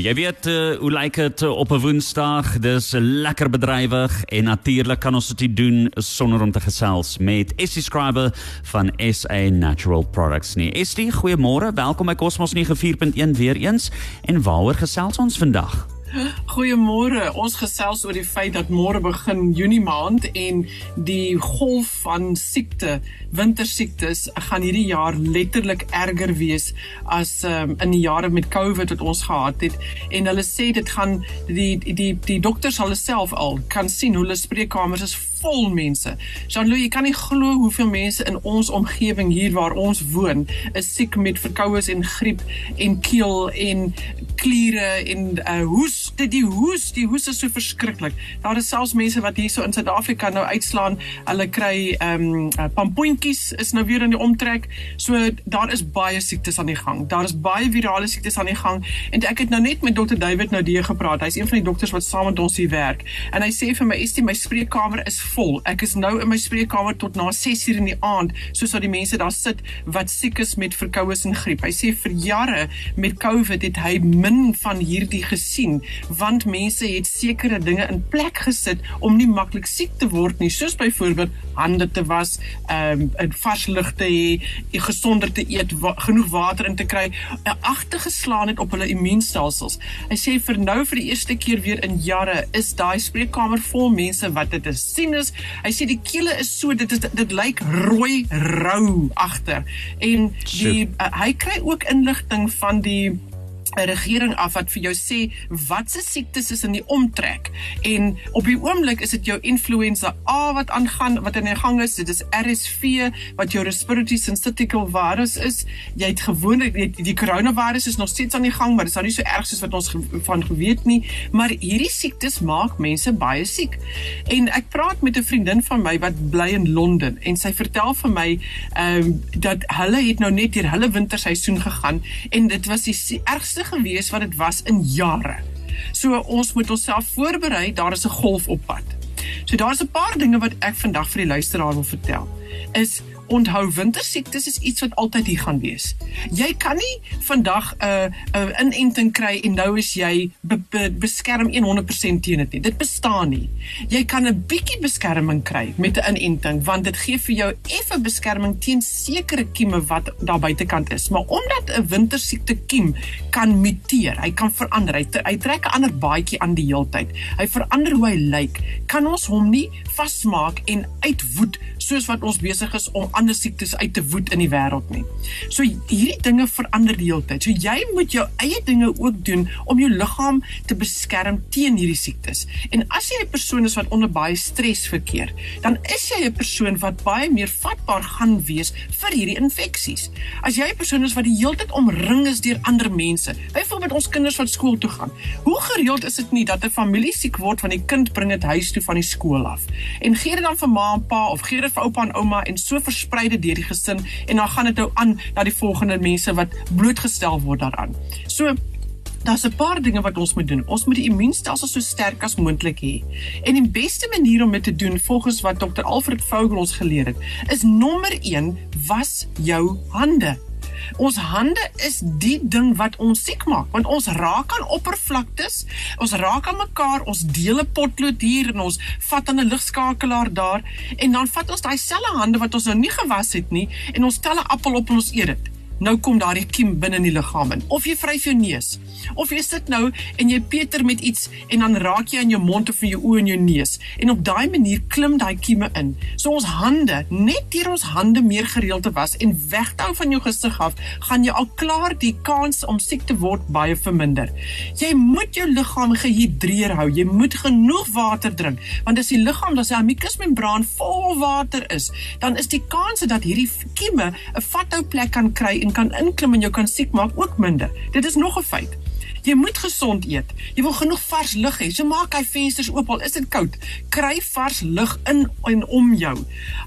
Jy weet uh, hoe lyk dit uh, op 'n Woensdag? Dis lekker bedrywig en natuurlik kan ons dit doen sonder om te gesels met Estie Scriber van SA Natural Products nie. Estie, goeiemôre. Welkom by Cosmos 94.1 weer eens. En waaroor gesels ons vandag? Goeiemôre. Ons gesels oor die feit dat môre begin Junie maand en die golf van siekte, wintersiektes, gaan hierdie jaar letterlik erger wees as um, in die jare met COVID wat ons gehad het. En hulle sê dit gaan die die die dokters hulle self al kan sien hoe hulle spreekkamers is vol mense. Jean-Louis, jy kan nie glo hoeveel mense in ons omgewing hier waar ons woon is siek met verkoues en griep en keel en kliere en uh, hoes dit die hoes die hoes is so verskriklik. Daar is selfs mense wat hier so in Suid-Afrika nou uitslaan. Hulle kry um, pampoentjies is nou weer in die omtrek. So daar is baie siektes aan die gang. Daar is baie virale siektes aan die gang. En ek het nou net met dokter David nou die gepraat. Hy's een van die dokters wat saam met ons hier werk. En hy sê vir my is die my spreekkamer is vol. Ek is nou in my spreekkamer tot na 6:00 in die aand soos dat die mense daar sit wat siek is met verkoues en griep. Hy sê vir jare met covid het hy van hierdie gesien want mense het sekere dinge in plek gesit om nie maklik siek te word nie soos byvoorbeeld hande te was, ehm um, vars lug te hê, gesonder te eet, wa genoeg water in te kry, uh, agtergeslaan het op hulle immuunstelsels. Hy sê vir nou vir die eerste keer weer in jare is daai spreekkamer vol mense wat dit is sien is. Hy sê die kele is so dit is dit lyk rooi rou agter en die uh, hy kry ook inligting van die 'n regering af wat vir jou sê wat se siektes is in die omtrek. En op die oomblik is dit jou influenza A wat aangaan wat in die gang is. Dit is RSV wat jou respiratory syncytial virus is. Jy het gewoonlik die, die coronavirus is nog steeds aan die gang maar dit is nou nie so erg soos wat ons van geweet nie. Maar hierdie siektes maak mense baie siek. En ek praat met 'n vriendin van my wat bly in Londen en sy vertel vir my ehm um, dat hulle het nou net deur hulle winterseisoen gegaan en dit was die ergste ergste gewees wat dit was in jare. So ons moet onsself voorberei, daar is 'n golf op pad. So daar's 'n paar dinge wat ek vandag vir die luisteraar wil vertel. Is onthou wintersiektes is iets wat altyd hier gaan wees. Jy kan nie vandag 'n uh, 'n uh, inenting kry en nou is jy be, be, beskerm 100% teen dit nie. Dit bestaan nie. Jy kan 'n bietjie beskerming kry met 'n inenting want dit gee vir jou effe beskerming teen sekere kieme wat daar buitekant is. Maar omdat 'n wintersiekte kiem kan muteer, hy kan verander. Hy, hy trek 'n ander baadjie aan die heeltyd. Hy verander hoe hy lyk. Kan ons hom nie vasmaak en uitwoed soos wat ons besig is om ander siektes uit te woed in die wêreld nie. So hierdie dinge verander die hele tyd. So jy moet jou eie dinge ook doen om jou liggaam te beskerm teen hierdie siektes. En as jy 'n persoon is wat onder baie stres verkeer, dan is jy 'n persoon wat baie meer vatbaar gaan wees vir hierdie infeksies. As jy 'n persoon is wat die hele tyd omring is deur ander mense, byvoorbeeld ons kinders wat skool toe gaan. Hoe gereeld is dit nie dat 'n familie siek word van die kind bring dit huis toe van die skool af? En gee dit dan vir ma en pa of gee dit vir oupa en ouma en so versprei dit deur die gesin en dan gaan dit nou aan na die volgende mense wat blootgestel word daaraan. So Daar's 'n paar dinge wat ons moet doen. Ons moet die immuunstelsel so sterk as moontlik hê. En die beste manier om dit te doen, volgens wat Dr. Alfred Vogel ons geleer het, is nommer 1: was jou hande. Ons hande is die ding wat ons siek maak want ons raak aan oppervlaktes, ons raak aan mekaar, ons deel 'n potlood hier en ons vat aan 'n ligskakelaar daar. En dan vat ons daai selfe hande wat ons nou nie gewas het nie en ons tel 'n appel op en ons eet dit nou kom daardie kiem binne in die liggaam in. Of jy vryf jou neus. Of jy sit nou en jy peter met iets en dan raak jy aan jou mond of in jou oë en jou neus. En op daai manier klim daai kieme in. So ons hande, net deur ons hande meer gereeld te was en weghou van jou gesig af, gaan jy al klaar die kans om siek te word baie verminder. Jy moet jou liggaam gehidreer hou. Jy moet genoeg water drink, want as die liggaam, as die mukusmembraan vol water is, dan is die kans dat hierdie kieme 'n vathou plek kan kry en en kan inklim en jou kan siek maak ook minder. Dit is nog 'n feit. Jy moet gesond eet. Jy wil genoeg vars lug hê. So maak hy vensters oop al is dit koud. Kry vars lug in en om jou.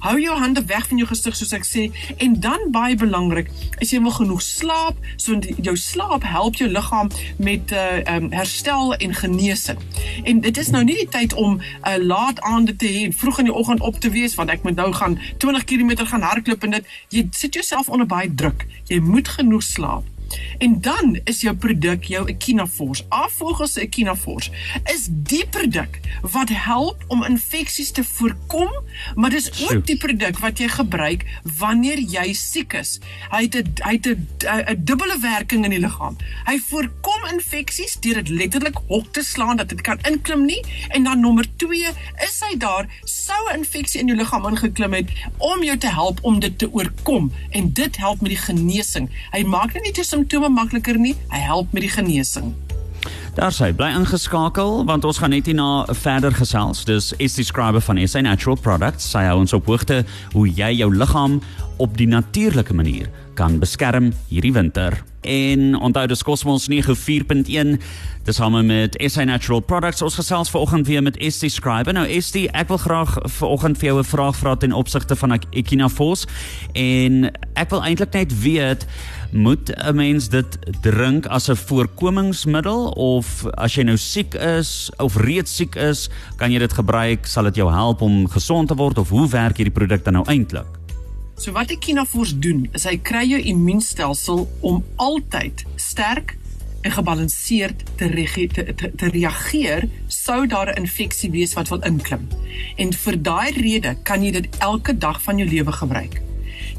Hou jou hande weg van jou gesig soos ek sê en dan baie belangrik, is jy wil genoeg slaap, so jou slaap help jou liggaam met uh um, herstel en genesing. En dit is nou nie die tyd om 'n uh, laat aande te hê en vroeg in die oggend op te wees want ek moet nou gaan 20 km gaan hardloop en dit jy sit jouself onder baie druk. Jy moet genoeg slaap. En dan is jou produk jou Echinafors. Afvolgens Echinafors is die produk wat help om infeksies te voorkom, maar dis ook die produk wat jy gebruik wanneer jy siek is. Hy het 'n hy het 'n dubbele werking in die liggaam. Hy voorkom infeksies deur dit letterlik hok te slaan dat dit kan inklim nie en dan nommer 2 is hy daar sou 'n infeksie in jou liggaam ingeklim het om jou te help om dit te oorkom en dit help met die genesing. Hy maak net nie die simptome makliker nie, hy help met die genesing. Daar sê bly ingeskakel want ons gaan net hierna verder gesels. Dis is die skrywer van SA Natural Products. Sy hou ons op hoogte hoe jy jou liggaam op die natuurlike manier kan beskerm hierdie winter. En onthou dis Cosmos 94.1 dis hom met SA Natural Products. Ons gesels vanoggend weer met ST Scribe. Nou ST, ek wil graag vanoggend vir jou 'n vraag vra ten opsigte van Echinafos en ek wil eintlik net weet moet 'n mens dit drink as 'n voorkomingsmiddel of as jy nou siek is of reeds siek is, kan jy dit gebruik, sal dit jou help om gesond te word of hoe werk hierdie produk dan nou eintlik? So wat Echinafors doen, is hy kry jou immuunstelsel om altyd sterk en gebalanseerd te, te, te, te reageer sou daar 'n infeksie wees wat wil inklim. En vir daai rede kan jy dit elke dag van jou lewe gebruik.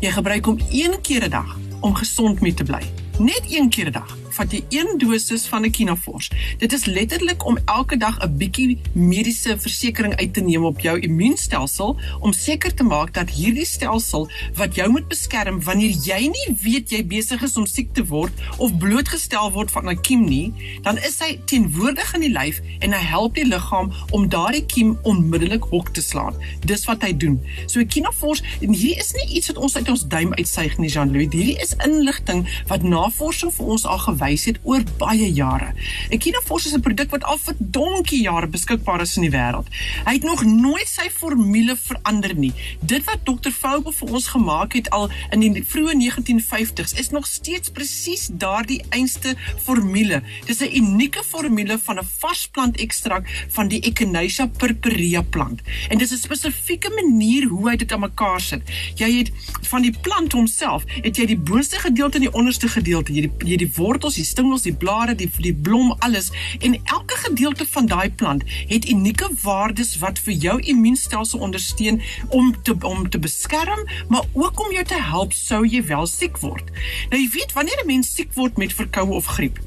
Jy gebruik hom een keer 'n dag om gesond mee te bly. Net een keer 'n dag vat jy een dosis van Echinafors. Dit is letterlik om elke dag 'n bietjie mediese versekering uit te neem op jou immuunstelsel om seker te maak dat hierdie stelsel wat jou moet beskerm wanneer jy nie weet jy besig is om siek te word of blootgestel word van 'n kiem nie, dan is hy teenwoordig in die lyf en hy help die liggaam om daardie kiem onmiddellik hok te slaan. Dis wat hy doen. So Echinafors, en hierdie is nie iets wat ons uit ons duim uitsuig nie, Jean-Louis. Hierdie is inligting wat navorsing vir ons al gewys het oor baie jare. Echinafors is 'n produk wat al vir donkie jare beskikbaar is in die wêreld. Hy het nog nooit sy formule verander nie. Dit wat Dr. Vogel vir ons gemaak het al in die vroeë 1950s is nog steeds presies daardie einste formule. Dis 'n unieke formule van 'n varsplant ekstrakt van die Echinacea purpurea plant. En dis 'n spesifieke manier hoe hy dit aan mekaar sit. Jy het van die plant homself, het jy die boonste gedeelte en die onderste gedeelte, jy die jy die wortels, die stingels, die blare, die die blom, alles en elke gedeelte van daai plant het unieke waardes wat vir jou immuunstelsel ondersteun om te om te beskerm, maar ook om jou te help sou jy wel siek word. Nou jy weet wanneer 'n mens siek word met verkoue of griep,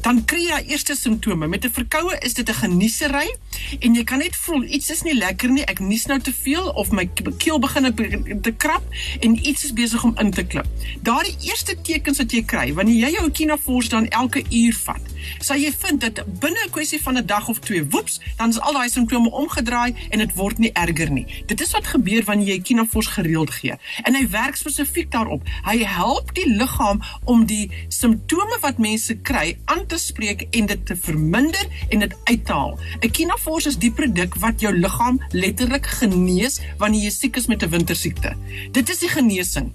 dan kry jy eerste simptome. Met 'n verkoue is dit 'n geniesery en jy kan net voel iets is nie lekker nie. Ek nies nou te veel of my keel begin te krap en iets is besig om in te klip. Daardie eerste tekens wat jy kry wanneer jy jou Echinafors dan elke uur vat, sal jy vind dat binne 'n kwessie van 'n dag of twee, woeps, dan is al daai simptome omgedraai en dit word nie erger nie. Dit is wat gebeur wanneer jy Echinafors gereeld gee. En hy werk spesifiek daarop. Hy help die liggaam om die simptome wat mense kry aan te spreek en dit te verminder en dit uit te haal. Echinafors is die produk wat jou liggaam letterlik genees wanneer jy siek is met 'n wintersiekte. Dit is die genesing.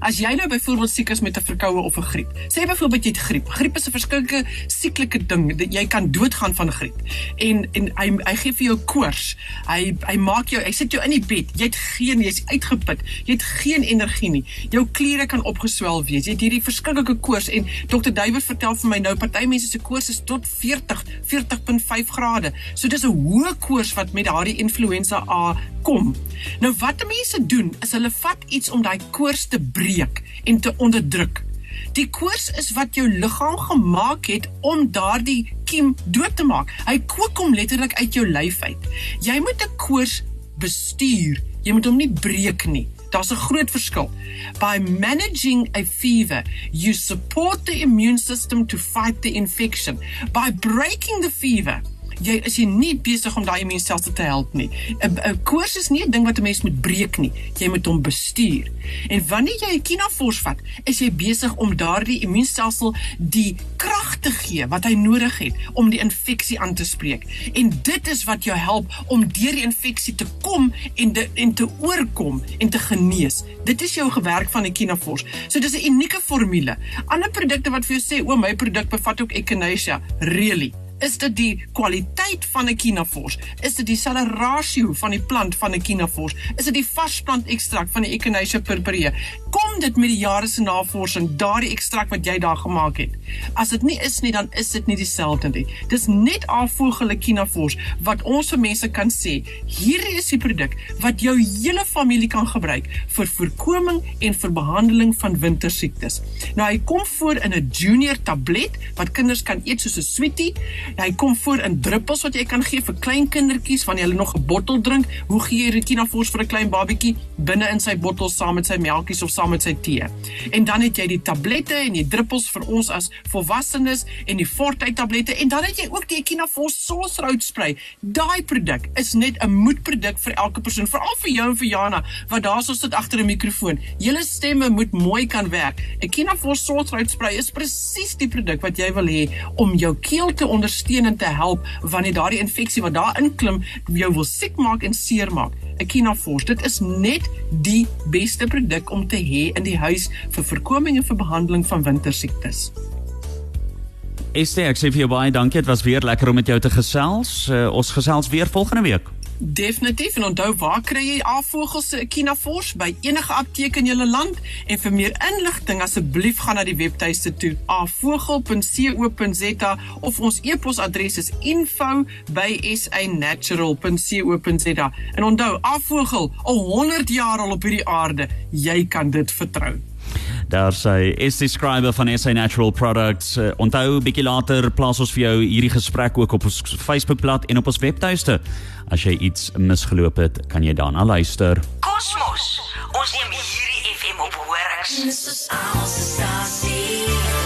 As jy nou byvoorbeeld siek is met 'n verkoue of 'n griep. Sê byvoorbeeld jy het griep. Griep is 'n verskillike sieklike ding jy kan doodgaan van griep. En en hy hy gee vir jou koors. Hy hy maak jou hy sit jou in die bed. Jy het geen jy's uitgeput. Jy het geen energie nie. Jou kliere kan opgeswel wees. Jy het hierdie verskillike koors en Dr. Duiwer vertel vir my nou party mense se koors is tot 40 40.5 grade. So dis 'n hoë koors wat met daardie influenza A kom. Nou wat mense doen is hulle vat iets om daai koors te breek en te onderdruk. Die koors is wat jou liggaam gemaak het om daardie kiem dood te maak. Hy kook hom letterlik uit jou lyf uit. Jy moet 'n koors bestuur. Jy moet hom nie breek nie. Daar's 'n groot verskil. By managing a fever, you support the immune system to fight the infection. By breaking the fever, jy is jy nie besig om daai immuunstelsel te help nie. 'n Koors is nie 'n ding wat 'n mens moet breek nie. Jy moet hom bestuur. En wanneer jy 'n Kinafors vat, is jy besig om daardie immuunstelsel die krag te gee wat hy nodig het om die infeksie aan te spreek. En dit is wat jou help om deur die infeksie te kom en de, en te oorkom en te genees. Dit is jou gewerk van 'n Kinafors. So dis 'n unieke formule. Ander produkte wat vir jou sê, "O, my produk bevat ook Echinacea." Really? Is dit die kwaliteit van 'n Kinafors? Is dit dieselfde rasio van die plant van 'n Kinafors? Is dit die varsplant ekstrakt van die Echinacea purpurea? Kom dit met die jare se navorsing daardie ekstrakt wat jy daar gemaak het? As dit nie is nie, dan is dit nie dieselfde nie. Dis net afvoegele Kinafors wat ons vir mense kan sê, hierdie is die produk wat jou hele familie kan gebruik vir voorkoming en vir behandeling van wintersiektes. Nou hy kom voor in 'n junior tablet wat kinders kan eet soos 'n sweetie. Hy kom voor in druppels wat jy kan gee vir klein kindertjies wanneer hulle nog 'n bottel drink. Hoe gee jy Retinafors vir 'n klein babietjie binne in sy bottel saam met sy melktjies of saam met sy tee? En dan het jy die tablette en die druppels vir ons as volwassenes en die Fortite tablette en dan het jy ook die Retinafors Sauce Road spray. Daai produk is net 'n moedproduk vir elke persoon, veral vir jou en vir Jana wat daar so sit agter 'n mikrofoon. Julle stemme moet mooi kan werk. Kinafors Sauce Road spray is presies die produk wat jy wil hê om jou keel te ondersteun en te help wanneer daardie infeksie wat daar inklim jou wil siek maak en seer maak. 'n Kinafors, dit is net die beste produk om te hê in die huis vir voorkoming en vir behandeling van wintersiektes. Esther, ek sê vir jou baie dankie. Dit was weer lekker om met jou te gesels. Uh, ons gesels weer volgende week. Definitief en onthou waar kry jy afvogels se Kinafors? By enige apteek in julle land. En vir meer inligting asseblief gaan na die webtuiste toe afvogel.co.za of ons e-posadres is info@sanatural.co.za en onthou afvogel al 100 jaar al op hierdie aarde jy kan dit vertrou Daar is die skrywer van SA Natural Products. Uh, onthou bietjie later plaas ons vir jou hierdie gesprek ook op ons Facebookblad en op ons webtuiste. As jy iets misgeloop het, kan jy daarna luister. Kosmos. Ons neem hierdie FM op horings. Dis ons stasie.